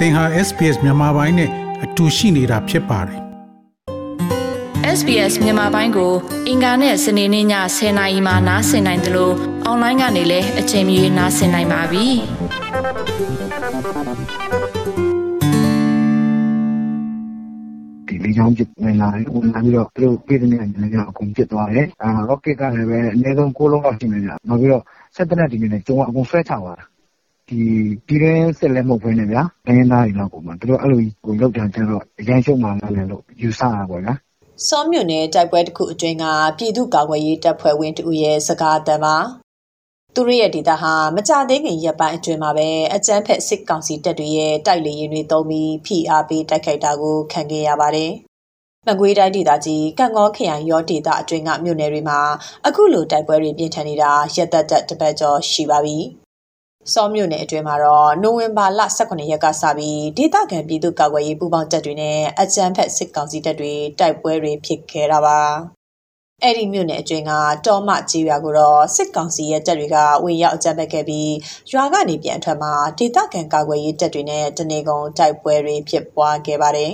သင်ဟာ SPS မြန်မာပိုင်းနဲ့အတူရှိနေတာဖြစ်ပါတယ် SBS မြန်မာပိုင်းကို အင်ကာနဲ့စနေနေ့ည10:00နာရီမှနားဆင်နိုင်တယ်လို့အွန်လိုင်းကနေလည်းအချိန်မီနားဆင်နိုင်ပါပြီ။ဒီလေကြောင်းပစ်ဝင်လာတယ်ဝင်လာပြီးတော့သူတို့ပြည်တဲ့နေရာတွေအကုန်ပစ်သွားတယ်အာ rocket ကလည်းပဲအနည်းဆုံး6လုံးလောက်ရှိနေကြနောက်ပြီးတော့စက်တနက်ဒီနေနဲ့ကျုံအကုန်ဆွဲချသွားတာဒီ ပြည်တဲ့စစ်လက်မဟုတ်ဘဲနဲ့ဗျာ တိုင်းသားတွေလောက်ကိုမှ သူတို့အဲ့လိုကိုလောက်တန်းကျတော့ အရင်ရှုံးမှလည်းလို့ ယူဆတာပေါ့ဗျာစောမြို့နယ် တိုက်ပွဲတစ်ခုအတွင်းက ပြည်သူ့ကာကွယ်ရေးတပ်ဖွဲ့ဝင်တူရဲ့ စကားအတန်ပါ သူတို့ရဲ့ဒေတာဟာ မကြသေးခင်ရက်ပိုင်းအတွင်းမှာပဲ အကြမ်းဖက်စစ်ကောင်စီတပ်တွေရဲ့ တိုက်လေရင်တွေတုံးပြီး ဖိအားပေးတိုက်ခိုက်တာကို ခံခဲ့ရပါတယ်။မကွေးတိုင်းဒေသကြီးကံကောခရိုင်ရောဒေတာအတွင်းက မြို့နယ်တွေမှာ အခုလို တိုက်ပွဲတွေ ပြင်းထန်နေတာ ရက်သက်သက်တစ်ပတ်ကျော် ရှိပါပြီ။ စောမြို့နယ်အတွင်းမှာတော့နိုဝင်ဘာလ18ရက်ကစပြီးဒေသခံပြည်သူ့ကာကွယ်ရေးပူးပေါင်းတပ်တွေနဲ့အကြမ်းဖက်စစ်ကောင်စီတပ်တွေတိုက်ပွဲတွေဖြစ်ခဲ့တာပါ။အဲ့ဒီမြို့နယ်အတွင်းကတောမကြီးရွာကိုတော့စစ်ကောင်စီရဲ့တပ်တွေကဝင်ရောက်အကြမ်းဖက်ခဲ့ပြီးရွာကနေပြန်အထွက်မှာဒေသခံကာကွယ်ရေးတပ်တွေနဲ့တနေကုန်တိုက်ပွဲတွေဖြစ်ပွားခဲ့ပါတယ်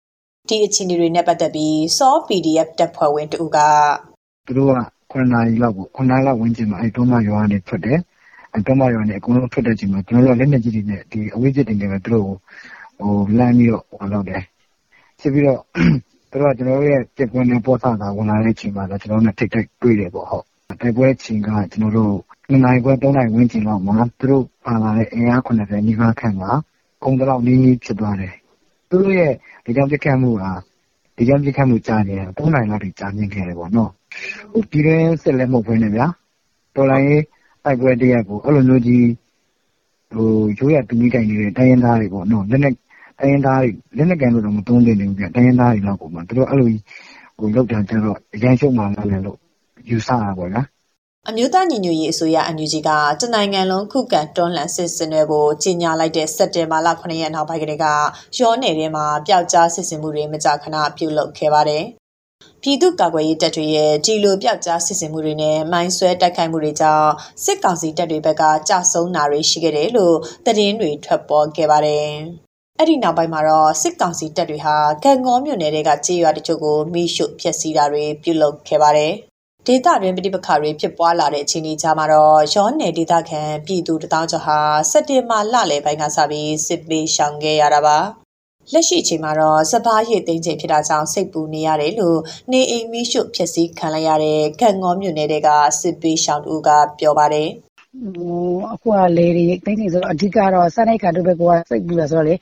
။ဒီအခြေအနေတွေနဲ့ပတ်သက်ပြီးစော PDF တပ်ဖွဲ့ဝင်တူကသူတို့က9နာရီလောက်ကို9နာရီလောက်ဝန်းကျင်မှာအဲ့တုံးမရွာကနေထွက်တယ် အဲ့တုံးမရွာနေ အကုန်လုံးထွက်တဲ့ချိန်မှာ ကျွန်တော်တို့လက်နေကြီးတွေနဲ့ဒီအဝေးကျစ်တွေနဲ့ပဲ သူတို့ဟိုလမ်းပြီးတော့ဟောတော့တယ် ဖြစ်ပြီးတော့ သူတို့က ကျွန်တော်တို့ရဲ့ပြက်ကွင်းနဲ့ပေါ်ဆတာဝင်လာတဲ့ချိန်မှာတော့ကျွန်တော်တို့နဲ့ ထိတ်ထိတ်တွေ့တယ်ပေါ့ဟုတ် တိုက်ပွဲချိန်က ကျွန်တော်တို့2နိုင်ခွဲ3နိုင်ဝန်းကျင်လောက်မှာ သူတို့ပါလာတဲ့ အင်အား90နီးပါးခန့်က ကုန်းတလောက်နီးနီး ဖြစ်သွားတယ် သူတို့ရဲ့ဒီကြောင့်ပြက်ခတ်မှုကဒီကြောင့်ပြက်ခတ်မှု ကြာနေတယ်3နိုင်လောက်ထိ ကြာမြင့်ခဲ့တယ်ပေါ့နော်ဟိုပြည်ရင်စစ်လည်း မဟုတ်ဘဲနဲ့ဗျာ တော်လိုင်းရေး တိုက်ပွဲတရက်ကိုအဲ့လိုမျိုးကြီးဟိုရိုးရတူကြီးတိုင်နေတဲ့တိုင်းရင်းသားတွေပေါ့နော်လက်နဲ့တိုင်းရင်းသားတွေလက်နဲ့ကန်လို့တော့မသုံးသင့်ဘူးဗျတိုင်းရင်းသားတွေလောက်ကိုမှသူတို့အဲ့လိုဟိုလောက်တန်းကျတော့အရင်ရှုံးမှလည်းလို့ယူဆတာပေါ့ဗျာအမျိုးသားညီညွတ်ရေးအစိုးရအန်ယူဂျီကတနိုင်ငံလုံးခုခံတွန်းလှန်စစ်စင်တွေကိုကြီးညာလိုက်တဲ့စက်တင်ဘာလ9ရက်နောက်ပိုင်းကတည်းကရောနယ်ထဲမှာပျောက်ကြားစစ်စင်မှုတွေမကြာခဏပြုလုပ်ခဲ့ပါတယ်။ ပြည်သူ့ကာကွယ်ရေးတပ်တွေရဲ့ ဒီလိုပျောက်ကြားစစ်စင်မှုတွေနဲ့ မိုင်းဆွဲတိုက်ခိုက်မှုတွေကြောင့် စစ်ကောင်စီတပ်တွေဘက်ကကြာဆုံးတာတွေ ရှိခဲ့တယ်လို့ သတင်းတွေ ထွက်ပေါ်ခဲ့ပါတယ်။အဲ့ဒီနောက်ပိုင်းမှာတော့ စစ်ကောင်စီတပ်တွေဟာကံကောမြို့နယ်တွေကကြေးရွာတချို့ကိုမိရှုဖျက်ဆီးတာတွေ ပြုလုပ်ခဲ့ပါတယ်။ဒေသတွင်း ပဋိပက္ခတွေ ဖြစ်ပွားလာတဲ့ အခြေအနေကြားမှာတော့ရောနယ်ဒေသခံ ပြည်သူတထောင်ကျော်ဟာ စက်တင်ဘာလလယ်ပိုင်းကစပြီး စစ်ပေးရှောင်ခဲ့ရတာပါ လက်ရှိအချိန်မှာတော့စပားရည်သိမ်းချိန်ဖြစ်တာကြောင့်စိတ်ပူနေရတယ်လို့နေအိမ်မီးရှို့ဖျက်ဆီးခံလိုက်ရတဲ့ကံငေါမြို့နယ်တွေကစစ်ပေးရှောင်တူကပြောပါတယ်ဟိုအခုကလေတွေတိတ်နေဆိုတော့အဓိကတော့စနိုက်ခါတို့ဘက်ကစိတ်ပူလာဆိုတော့လေ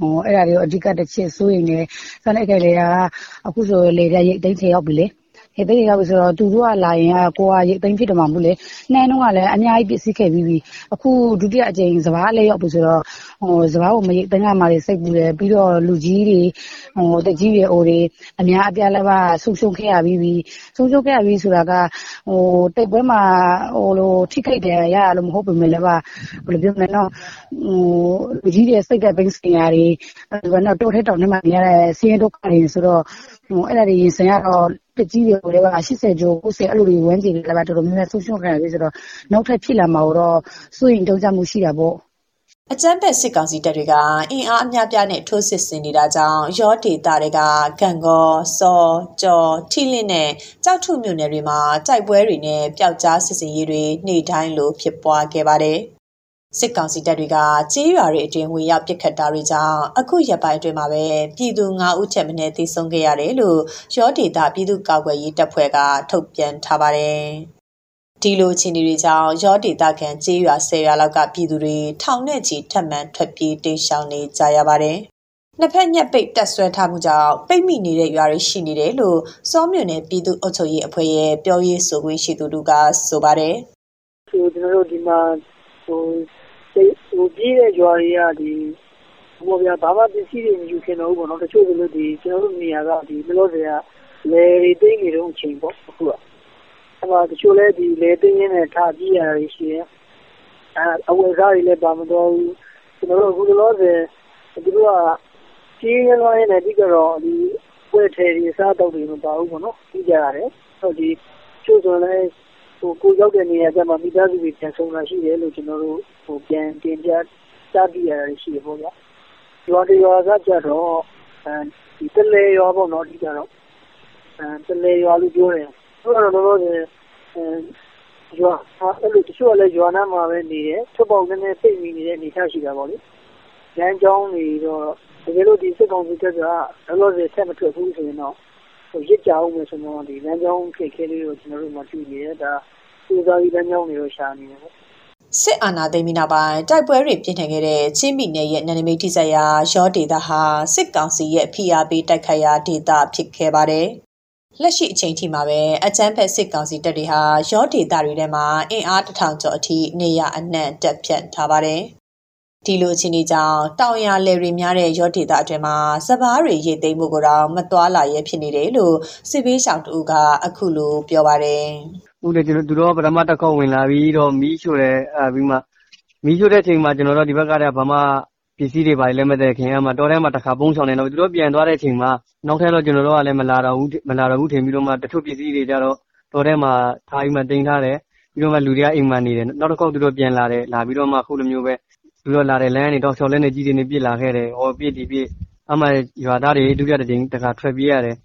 ဟိုအဲ့ဒါတွေကိုအဓိကတစ်ချက်စိုးရင်လည်းစနိုက်ခါလေကအခုဆိုလေတဲ့ရိတ်တိတ်ချေရောက်ပြီလေ ဟဲ့တိတ်ရောက်ပြီဆိုတော့ သူတို့ကလာရင်က ကိုကရိတ်သိမ်းဖြစ်တယ်မှာမဟုတ်လေ နှမ်းတော့ကလည်း အများကြီးပစ္စည်းခဲ့ပြီးပြီ အခု ဒုတိယအကြိမ် စပားလေးရောက်ပြီဆိုတော့ဟိုစပားကို မရိတ်သိမ်းရမှာလေစိတ်ပူတယ် ပြီးတော့ လူကြီးတွေဟိုတက်ကြီးတွေအိုတွေ အများအပြားလည်းပါဆုံရှုံခဲ့ရပြီးပြီ ဆုံရှုံခဲ့ရပြီးဆိုတာကဟိုတိတ်ပွဲမှာဟိုလိုထိခိုက်တယ်ရရလို့ မဟုတ်ပေမဲ့လည်းပါဘယ်လိုပြောမလဲနော်ဟိုလူကြီးတွေ စိတ်ကပိန်းစင်ရတွေအဲ့တော့တော့ထဲတောင်ထဲမှာ နေရတဲ့ ဆင်းရဲဒုက္ခတွေဆိုတော့ဟို အဲ့ဒါတွေရင်ဆိုင်ရတော့တက်ကြီးတွေလည်းပါ80ကျော်90အဲ့လိုတွေဝန်းကျင်လည်းပါတော်တော်များများ ဆုံးရှုံးခံရပြီဆိုတော့ နောက်ထပ်ဖြစ်လာမှာတော့ စိုးရင်တုံးကြမှုရှိတာပေါ့ အကြမ်းဖက်စစ်ကောင်စီတပ်တွေက အင်အားအများပြားနဲ့ ထိုးစစ်ဆင်နေတာကြောင့်ရောဒေတာတွေကဂံကောစောကြော် ထီလင်းနဲ့ကြောက်ထုမြို့နယ်တွေမှာ တိုက်ပွဲတွေနဲ့ပျောက်ကြားစစ်စင်ရေးတွေ နေ့တိုင်းလို ဖြစ်ပွားခဲ့ပါတယ်။ စစ်ကောင်စီတပ်တွေကကြေးရွာတွေအတွင်းဝင်ရောက်ပစ်ခတ်တာတွေကြောင့်အခုရက်ပိုင်းအတွင်းမှာပဲပြည်သူ9ဦးထက်မနည်းသေဆုံးခဲ့ရတယ်လို့ရောဒေတာပြည်သူ့ကာကွယ်ရေးတပ်ဖွဲ့ကထုတ်ပြန်ထားပါတယ်။ဒီလိုအခြေအနေတွေကြောင့်ရောဒေတာခံကြေးရွာဆယ်ရွာလောက်ကပြည်သူတွေထောင်နဲ့ချီထပ်မံထွက်ပြေးတိမ်းရှောင်နေကြရပါတယ်။နှစ်ဖက်ညက်ပိတ်တက်ဆွဲထားမှုကြောင့်ပိတ်မိနေတဲ့ရွာတွေရှိနေတယ်လို့စောမြို့နယ်ပြည်သူ့အုပ်ချုပ်ရေးအဖွဲ့ရဲ့ပြောရေးဆိုခွင့်ရှိသူတို့ကဆိုပါတယ်ဟိုကျွန်တော်တို့ဒီမှာဟိုစိတ်ဟို ပြေးတဲ့ရွာတွေကဒီဟိုဗျာဘာမှပစ္စည်းတွေ မယူခင်တော့ဘူးပေါ့နော် တချို့ကလို့ဒီကျွန်တော်တို့နေရာကဒီမလို့စရာလေတွေ သိနေတော့အချိန်ပေါ့ အခုကအဲ့မှာတချို့လဲဒီလေသိင်းနေထားကြည့်ရတာရှိတယ်အဲအဝယ်စားတွေလည်း ပါမတော့ဘူးကျွန်တော်တို့အခုလောဆယ် သူတို့ကကြေးရလွှမ်းနေတဲ့ဒီကတော့ဒီပွဲထဲဒီစားတော့တွေ မပါဘူးပေါ့နော် ပြီးကြရတယ်ဟုတ်ဒီချို့ဆိုလည်း ဟိုကိုရောက်တဲ့နေရာကျမှ မိသားစုတွေ ပြန်ဆုံးလာရှိတယ်လို့ ကျွန်တော်တို့ဟိုပြန်တင်ပြ ကြားပြရတာရှိတယ်ပေါ့ဗျာ ရွာတရွာကကြတော့အဲဒီတလေရွာပေါ့နော်ဒီကြတော့အဲတလေရွာလို့ ပြောတယ် သူကတော့တော့တော့အဲရွာအဲ့လိုတချို့ကလည်း ရွာနားမှာပဲနေတယ် ထွက်ပေါက် နည်းနည်းပိတ်မိနေတဲ့ အနေအထားရှိတာပေါ့လေ လမ်းကြောင်းတွေတော့ တကယ်လို့ ဒီစစ်ကောင်စီတပ်က လောလောဆယ် ဆက်မထွက်ဘူးဆိုရင်တော့ဟို ရစ်ကြအောင်မယ်ဆိုတော့ဒီလမ်းကြောင်းခေခဲလေးကိုကျွန်တော်တို့မှတွေ့နေတယ် ဒါစူးစမ်းပြီး လမ်းကြောင်းတွေကိုရှာနေတယ်ပေါ့ စစ်အာဏာသိမ်းပြီးနောက်ပိုင်း တိုက်ပွဲတွေ ပြင်းထန်ခဲ့တဲ့ ချင်းပြည်နယ်ရဲ့ နယ်နိမိတ်ထိစပ်ရာရောဒေသဟာ စစ်ကောင်စီရဲ့ ဖိအားပေး တိုက်ခိုက်ရာဒေသ ဖြစ်ခဲ့ပါတယ်။လက်ရှိအချိန်ထိမှာပဲ အကြမ်းဖက် စစ်ကောင်စီတပ်တွေဟာရောဒေသတွေထဲမှာ အင်အားတစ်ထောင်ကျော်အထိ နေရအနှံ့တက်ဖြတ်ထားပါတယ်။ ဒီလိုအခြေအနေကြောင့်တောင်ရလယ်တွေများတဲ့ရောဒေသအတွင်းမှာစပားတွေရိတ်သိမ်းမှုကိုတော့မတွာလာရဲဖြစ်နေတယ်လို့စစ်ဘေးရှောင်တူကအခုလိုပြောပါတယ်။ဟုတ်တယ်ကျွန်တော်သူတို့ကပထမတစ်ခေါက်ဝင်လာပြီးတော့မီးရှို့တယ်အဲပြီးမှမီးရှို့တဲ့အချိန်မှာကျွန်တော်တို့ဒီဘက်ကတည်းကဘာမှပစ္စည်းတွေပါလည်းမသက်ခင်ကမှတော်ထဲမှာတစ်ခါပုံးဆောင်နေတော့သူတို့ပြန်သွားတဲ့အချိန်မှာနောက်ထပ်တော့ကျွန်တော်တို့ကလည်းမလာတော့ဘူးမလာတော့ဘူးထင်ပြီးတော့မှတချို့ပစ္စည်းတွေကြတော့တော်ထဲမှာထားပြီးမှတင်ထားတယ်ပြီးတော့မှလူတွေကအိမ်မှာနေတယ်နောက်တစ်ခေါက်သူတို့ပြန်လာတယ်လာပြီးတော့မှခုလိုမျိုးပဲ သူတို့လာတယ်လမ်းကနေတော့ချော်လဲနေကြီးတွေနေပြစ်လာခဲ့တယ်ဟောပြစ်ဒီပြစ်အမှရွာသားတွေဒုတိယတစ်ချိန်တစ်ခါထွက်ပြေးရတယ်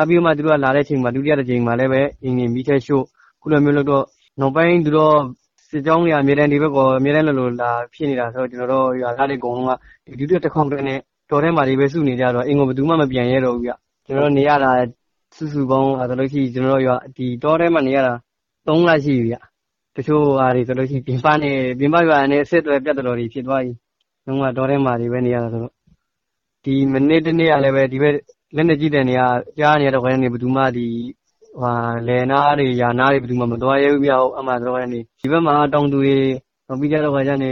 အပြီးမှသူတို့ကလာတဲ့အချိန်မှာဒုတိယတစ်ချိန်မှာလည်းပဲအင်းကြီးမီးထဲရှို့ခုလိုမျိုးလို့တော့နောက်ပိုင်းသူတို့စစ်ကြောင်းတွေအများတန်းဒီဘက်ကအများတန်းလို့လို့လာဖြစ်နေတာဆိုတော့ကျွန်တော်တို့ရွာသားတွေအကုန်လုံးကဒီဒုတိယတစ်ခေါက်တည်းနဲ့တော်ထဲမှာတွေပဲစုနေကြတော့အင်ကိုဘယ်သူမှမပြန်ရတော့ဘူးဗျကျွန်တော်တို့နေရတာစုစုပေါင်းဆိုလို့ရှိရင်ကျွန်တော်တို့ရွာဒီတောထဲမှာနေရတာ3လရှိပြီဗျ တချို့ဟာတွေဆိုလို့ရှိရင်ပြင်ပနေပြင်ပရွာနဲ့အဆက်အသွယ်ပြတ်တော်တွေဖြစ်သွားပြီလုံးဝတောထဲမှာတွေပဲနေရတာဆိုတော့ဒီမနေ့တနေ့ကလည်းပဲဒီဘက်လက်နေကြည့်တဲ့နေရာကြားနေရတော့ခေါင်းနေဘယ်သူမှဒီဟာလယ်နာတွေယာနာတွေဘယ်သူမှမသွားရဘူးဗျအမှတော့ကနေဒီဘက်မှာတောင်သူတွေပြီးကြတော့ခါကျနေ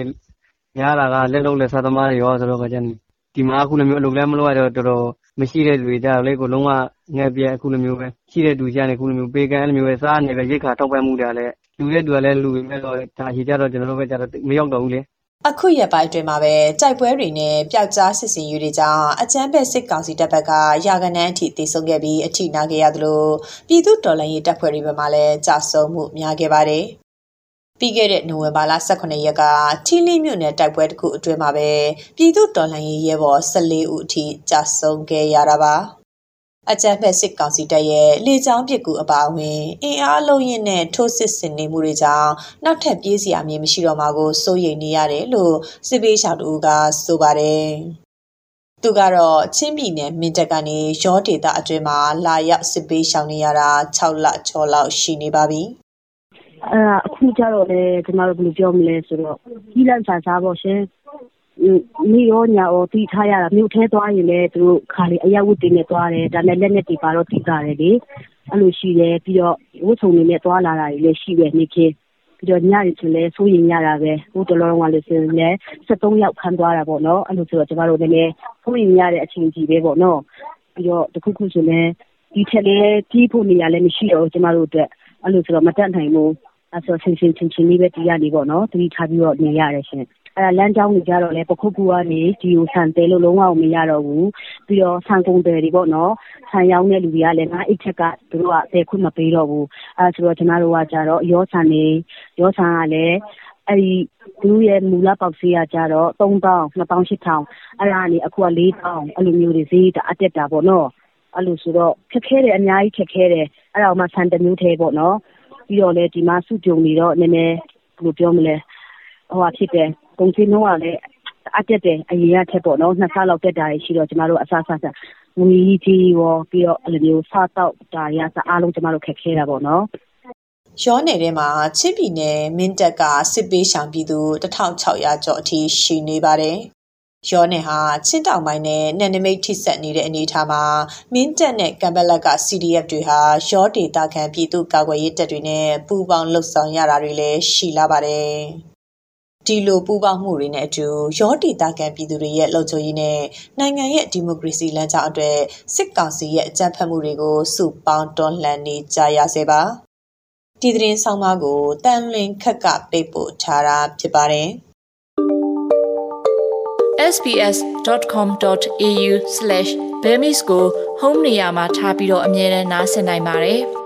များတာကလက်လုံးလက်စားသမားတွေရောဆိုတော့ခါကျနေဒီမှာအခုလိုမျိုးအလုပ်လည်းမလုပ်ရတော့တော်တော်မရှိတဲ့လူတွေကြတော့လေကိုလုံးဝငက်ပြက်အခုလိုမျိုးပဲရှိတဲ့သူရှာနေအခုလိုမျိုးပေးကမ်းလိုမျိုးပဲစားနေပဲရိတ်ခါထောက်ပံ့မှုတွေလည်း လူတဲ့သူကလည်းလူပဲမဲ့တော့ဒါရှိကြတော့ကျွန်တော်တို့ပဲကြတော့မရောက်တော့ဘူးလေအခုရက်ပိုင်းအတွင်းမှာပဲတိုက်ပွဲတွေနဲ့ပျောက်ကြားစစ်စင်ရေးတွေကြောင့်အကြမ်းဖက်စစ်ကောင်စီတပ်ဘက်ကရာဂနန်းအထိတည်ဆုံခဲ့ပြီးအထိနာခဲ့ရသလိုပြည်သူတော်လှန်ရေးတပ်ဖွဲ့တွေဘက်မှလည်းကြာဆုံးမှုများခဲ့ပါတယ်။ပြီးခဲ့တဲ့နိုဝင်ဘာလ18ရက်ကထီလီမြို့နယ်တိုက်ပွဲတစ်ခုအတွင်းမှာပဲပြည်သူတော်လှန်ရေးရဲဘော်14ဦးအထိကြာဆုံးခဲ့ရတာပါ။ အကြမ်းဖက်စစ်ကောင်စီတပ်ရဲ့လေကြောင်းပစ်ကူအပါအဝင်အင်အားလုံးရင်နဲ့ထိုးစစ်ဆင်နေမှုတွေကြောင့်နောက်ထပ်ပြေးစရာမြေမရှိတော့မှာကိုစိုးရိမ်နေရတယ်လို့စစ်ပေးရှောက်တူကဆိုပါတယ်။သူကတော့ချင်းပြည်နယ်မင်းတပ်ကနေရောဒေတာအတွင်းမှာလာရောက်စစ်ပေးရှောင်နေရတာ6လ6လောက်ရှိနေပါပြီ။အဲ့ဒါအခုကျတော့လေကျမတို့ဘယ်လိုပြောမလဲဆိုတော့ကြီးလန့်ဆာစားပေါ့ရှင် မိရောညာရောတီးထားရတာ မြို့ထဲသွားရင်လည်း သူတို့ခါလေ အရက်ဝတ်တွေနဲ့ သွားတယ် ဒါနဲ့လက်နဲ့တီပါတော့တီးကြတယ်လေ အဲ့လိုရှိတယ် ပြီးတော့ ဝတ်စုံတွေနဲ့ သွားလာတာတွေလည်း ရှိတယ်နေ့ချင်း ပြီးတော့ညရီဆိုလည်း စိုးရင်ရတာပဲ ဟိုတလုံးကလည်းဆိုရင်လည်း73ယောက်ခန်းသွားတာပေါ့နော် အဲ့လိုဆိုတော့ ကျမတို့လည်းလည်း စိုးရင်ရတဲ့ အချိန်ကြီးပဲပေါ့နော် ပြီးတော့ တခုခုဆိုလည်း ဒီထက်လည်းကြီးဖို့နေရလည်း မရှိတော့ကျမတို့အတွက် အဲ့လိုဆိုတော့ မတက်နိုင်ဘူး အဲ့ဆို ဆင်ဆင်ချင်းချင်းလေးပဲတီးရနေပေါ့နော်တီးထားပြီးတော့ နေရတယ်ရှင်အဲ့ဒါ လမ်းကြောင်းတွေကြတော့လေပခုတ်ကူကနေ ဒီကို ဆန်တဲလို့ လုံးဝမရတော့ဘူး ပြီးတော့ ဆန်ကုန်တယ်တွေပေါ့နော် ဆန်ရောင်းတဲ့လူတွေကလည်းငါအိတ်ချက်က သူတို့ကတဲခွင့်မပေးတော့ဘူး အဲ့ဆိုတော့ ကျွန်တော်တို့ကကြတော့ရောဆန်နေရောဆန်ကလည်းအဲ့ဒီသူရဲ့ မူလပေါက်စီးကကြတော့3000 2800အဲ့ဒါကနေ အခုက4000အဲ့လိုမျိုးတွေ ဈေးတအတက်တာပေါ့နော် အဲ့လိုဆိုတော့ ခက်ခဲတယ် အများကြီး ခက်ခဲတယ် အဲ့ဒါမှ ဆန်တစ်မျိုးသေးပေါ့နော် ပြီးတော့လေဒီမှာ စုကြုံနေတော့ နည်းနည်း ဘယ်လိုပြောမလဲ ဟိုဟာဖြစ်တယ် ကုန်စည်နှုန်းကလည်းအတက်တယ်အရင်ကထက်ပေါ့နော်နှစ်ဆလောက်တက်တာရှိတော့ကျမတို့အဆဆဆငွေကြီးရောပြီးတော့အဲ့လိုမျိုးစားတော့တာရစအားလုံးကျမတို့ခက်ခဲတာပေါ့နော်ရောနယ်ထဲမှာချင်းပြည်နယ်မင်းတပ်ကစစ်ပေးရှောင်ပြည်သူ1600ကျော်အထိရှိနေပါတယ်။ရောနယ်ဟာချင်းတောင်ပိုင်းနဲ့နယ်နိမိတ်ထိစပ်နေတဲ့အနေအထားမှာမင်းတပ်နဲ့ကံပလက်က CDF တွေဟာရောဒေတာခံပြည်သူကာကွယ်ရေးတပ်တွေနဲ့ပူးပေါင်းလှုပ်ဆောင်ရတာတွေလည်းရှိလာပါတယ်။ ဒီလိုပူးပေါင်းမှုတွေနဲ့အတူရောဒေတာကန်ပြည်သူတွေရဲ့လှုပ်ချိုးရေးနဲ့နိုင်ငံရဲ့ဒီမိုကရေစီလမ်းကြောင်းအတွက်စစ်ကောင်စီရဲ့အကြမ်းဖက်မှုတွေကိုစုပေါင်းတွန်းလှန်နေကြရဆဲပါဒီသတင်းဆောင်မကိုတန်လင်းခက်ကပိတ်ပို့ထားတာဖြစ်ပါတယ် sbs.com.au/bemis ကို home နေရာမှာထားပြီးတော့အမြဲတမ်းနှာစင်နိုင်ပါတယ်။